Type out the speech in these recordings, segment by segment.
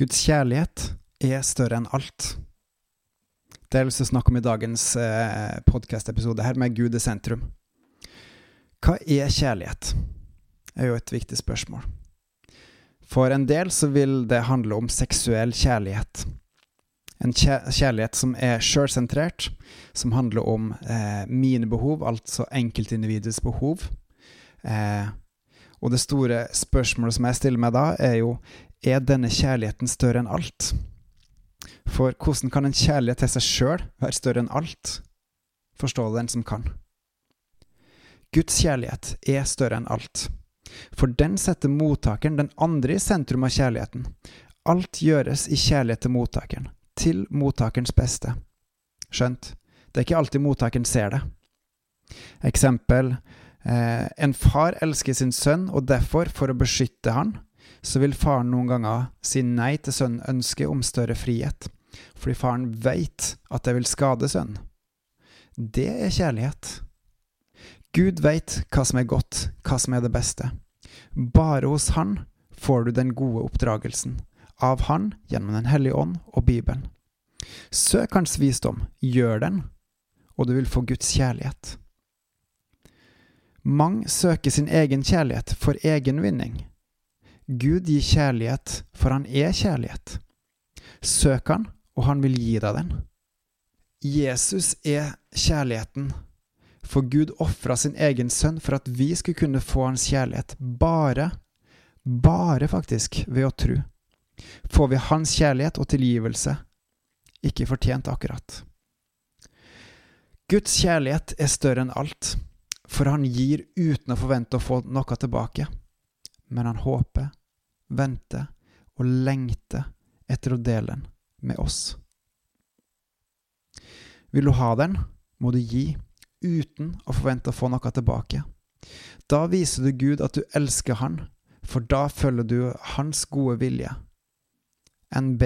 Guds kjærlighet er større enn alt. Det har jeg lyst til å snakke om i dagens eh, podkast-episode her, med Gud i sentrum. Hva er kjærlighet? Det er jo et viktig spørsmål. For en del så vil det handle om seksuell kjærlighet. En kjærlighet som er sjølsentrert, som handler om eh, mine behov, altså enkeltindividets behov. Eh, og det store spørsmålet som jeg stiller meg da, er jo er denne kjærligheten større enn alt? For hvordan kan en kjærlighet til seg sjøl være større enn alt? Forstå det den som kan. Guds kjærlighet er større enn alt. For den setter mottakeren, den andre, i sentrum av kjærligheten. Alt gjøres i kjærlighet til mottakeren, til mottakerens beste. Skjønt, det er ikke alltid mottakeren ser det. Eksempel eh, En far elsker sin sønn, og derfor, for å beskytte han, så vil faren noen ganger si nei til sønnen ønske om større frihet, fordi faren veit at det vil skade sønnen. Det er kjærlighet. Gud veit hva som er godt, hva som er det beste. Bare hos Han får du den gode oppdragelsen, av Han gjennom Den hellige ånd og Bibelen. Søk Hans visdom, gjør den, og du vil få Guds kjærlighet. Mange søker sin egen kjærlighet for egen vinning. Gud gir kjærlighet, for han er kjærlighet. Søk han, og han vil gi deg den. Jesus er kjærligheten, for Gud ofra sin egen sønn for at vi skulle kunne få hans kjærlighet, bare, bare faktisk, ved å tro. Får vi hans kjærlighet og tilgivelse, ikke fortjent akkurat. Guds kjærlighet er større enn alt, for han gir uten å forvente å få noe tilbake, men han håper vente og lengte etter å dele den med oss. Vil du ha den, må du gi, uten å forvente å få noe tilbake. Da viser du Gud at du elsker Han, for da følger du Hans gode vilje. NB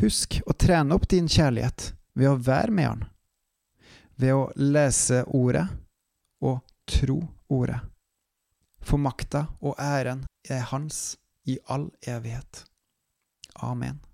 Husk å trene opp din kjærlighet ved å være med Han, ved å lese Ordet og tro Ordet. For makta og æren er Hans i all evighet. Amen.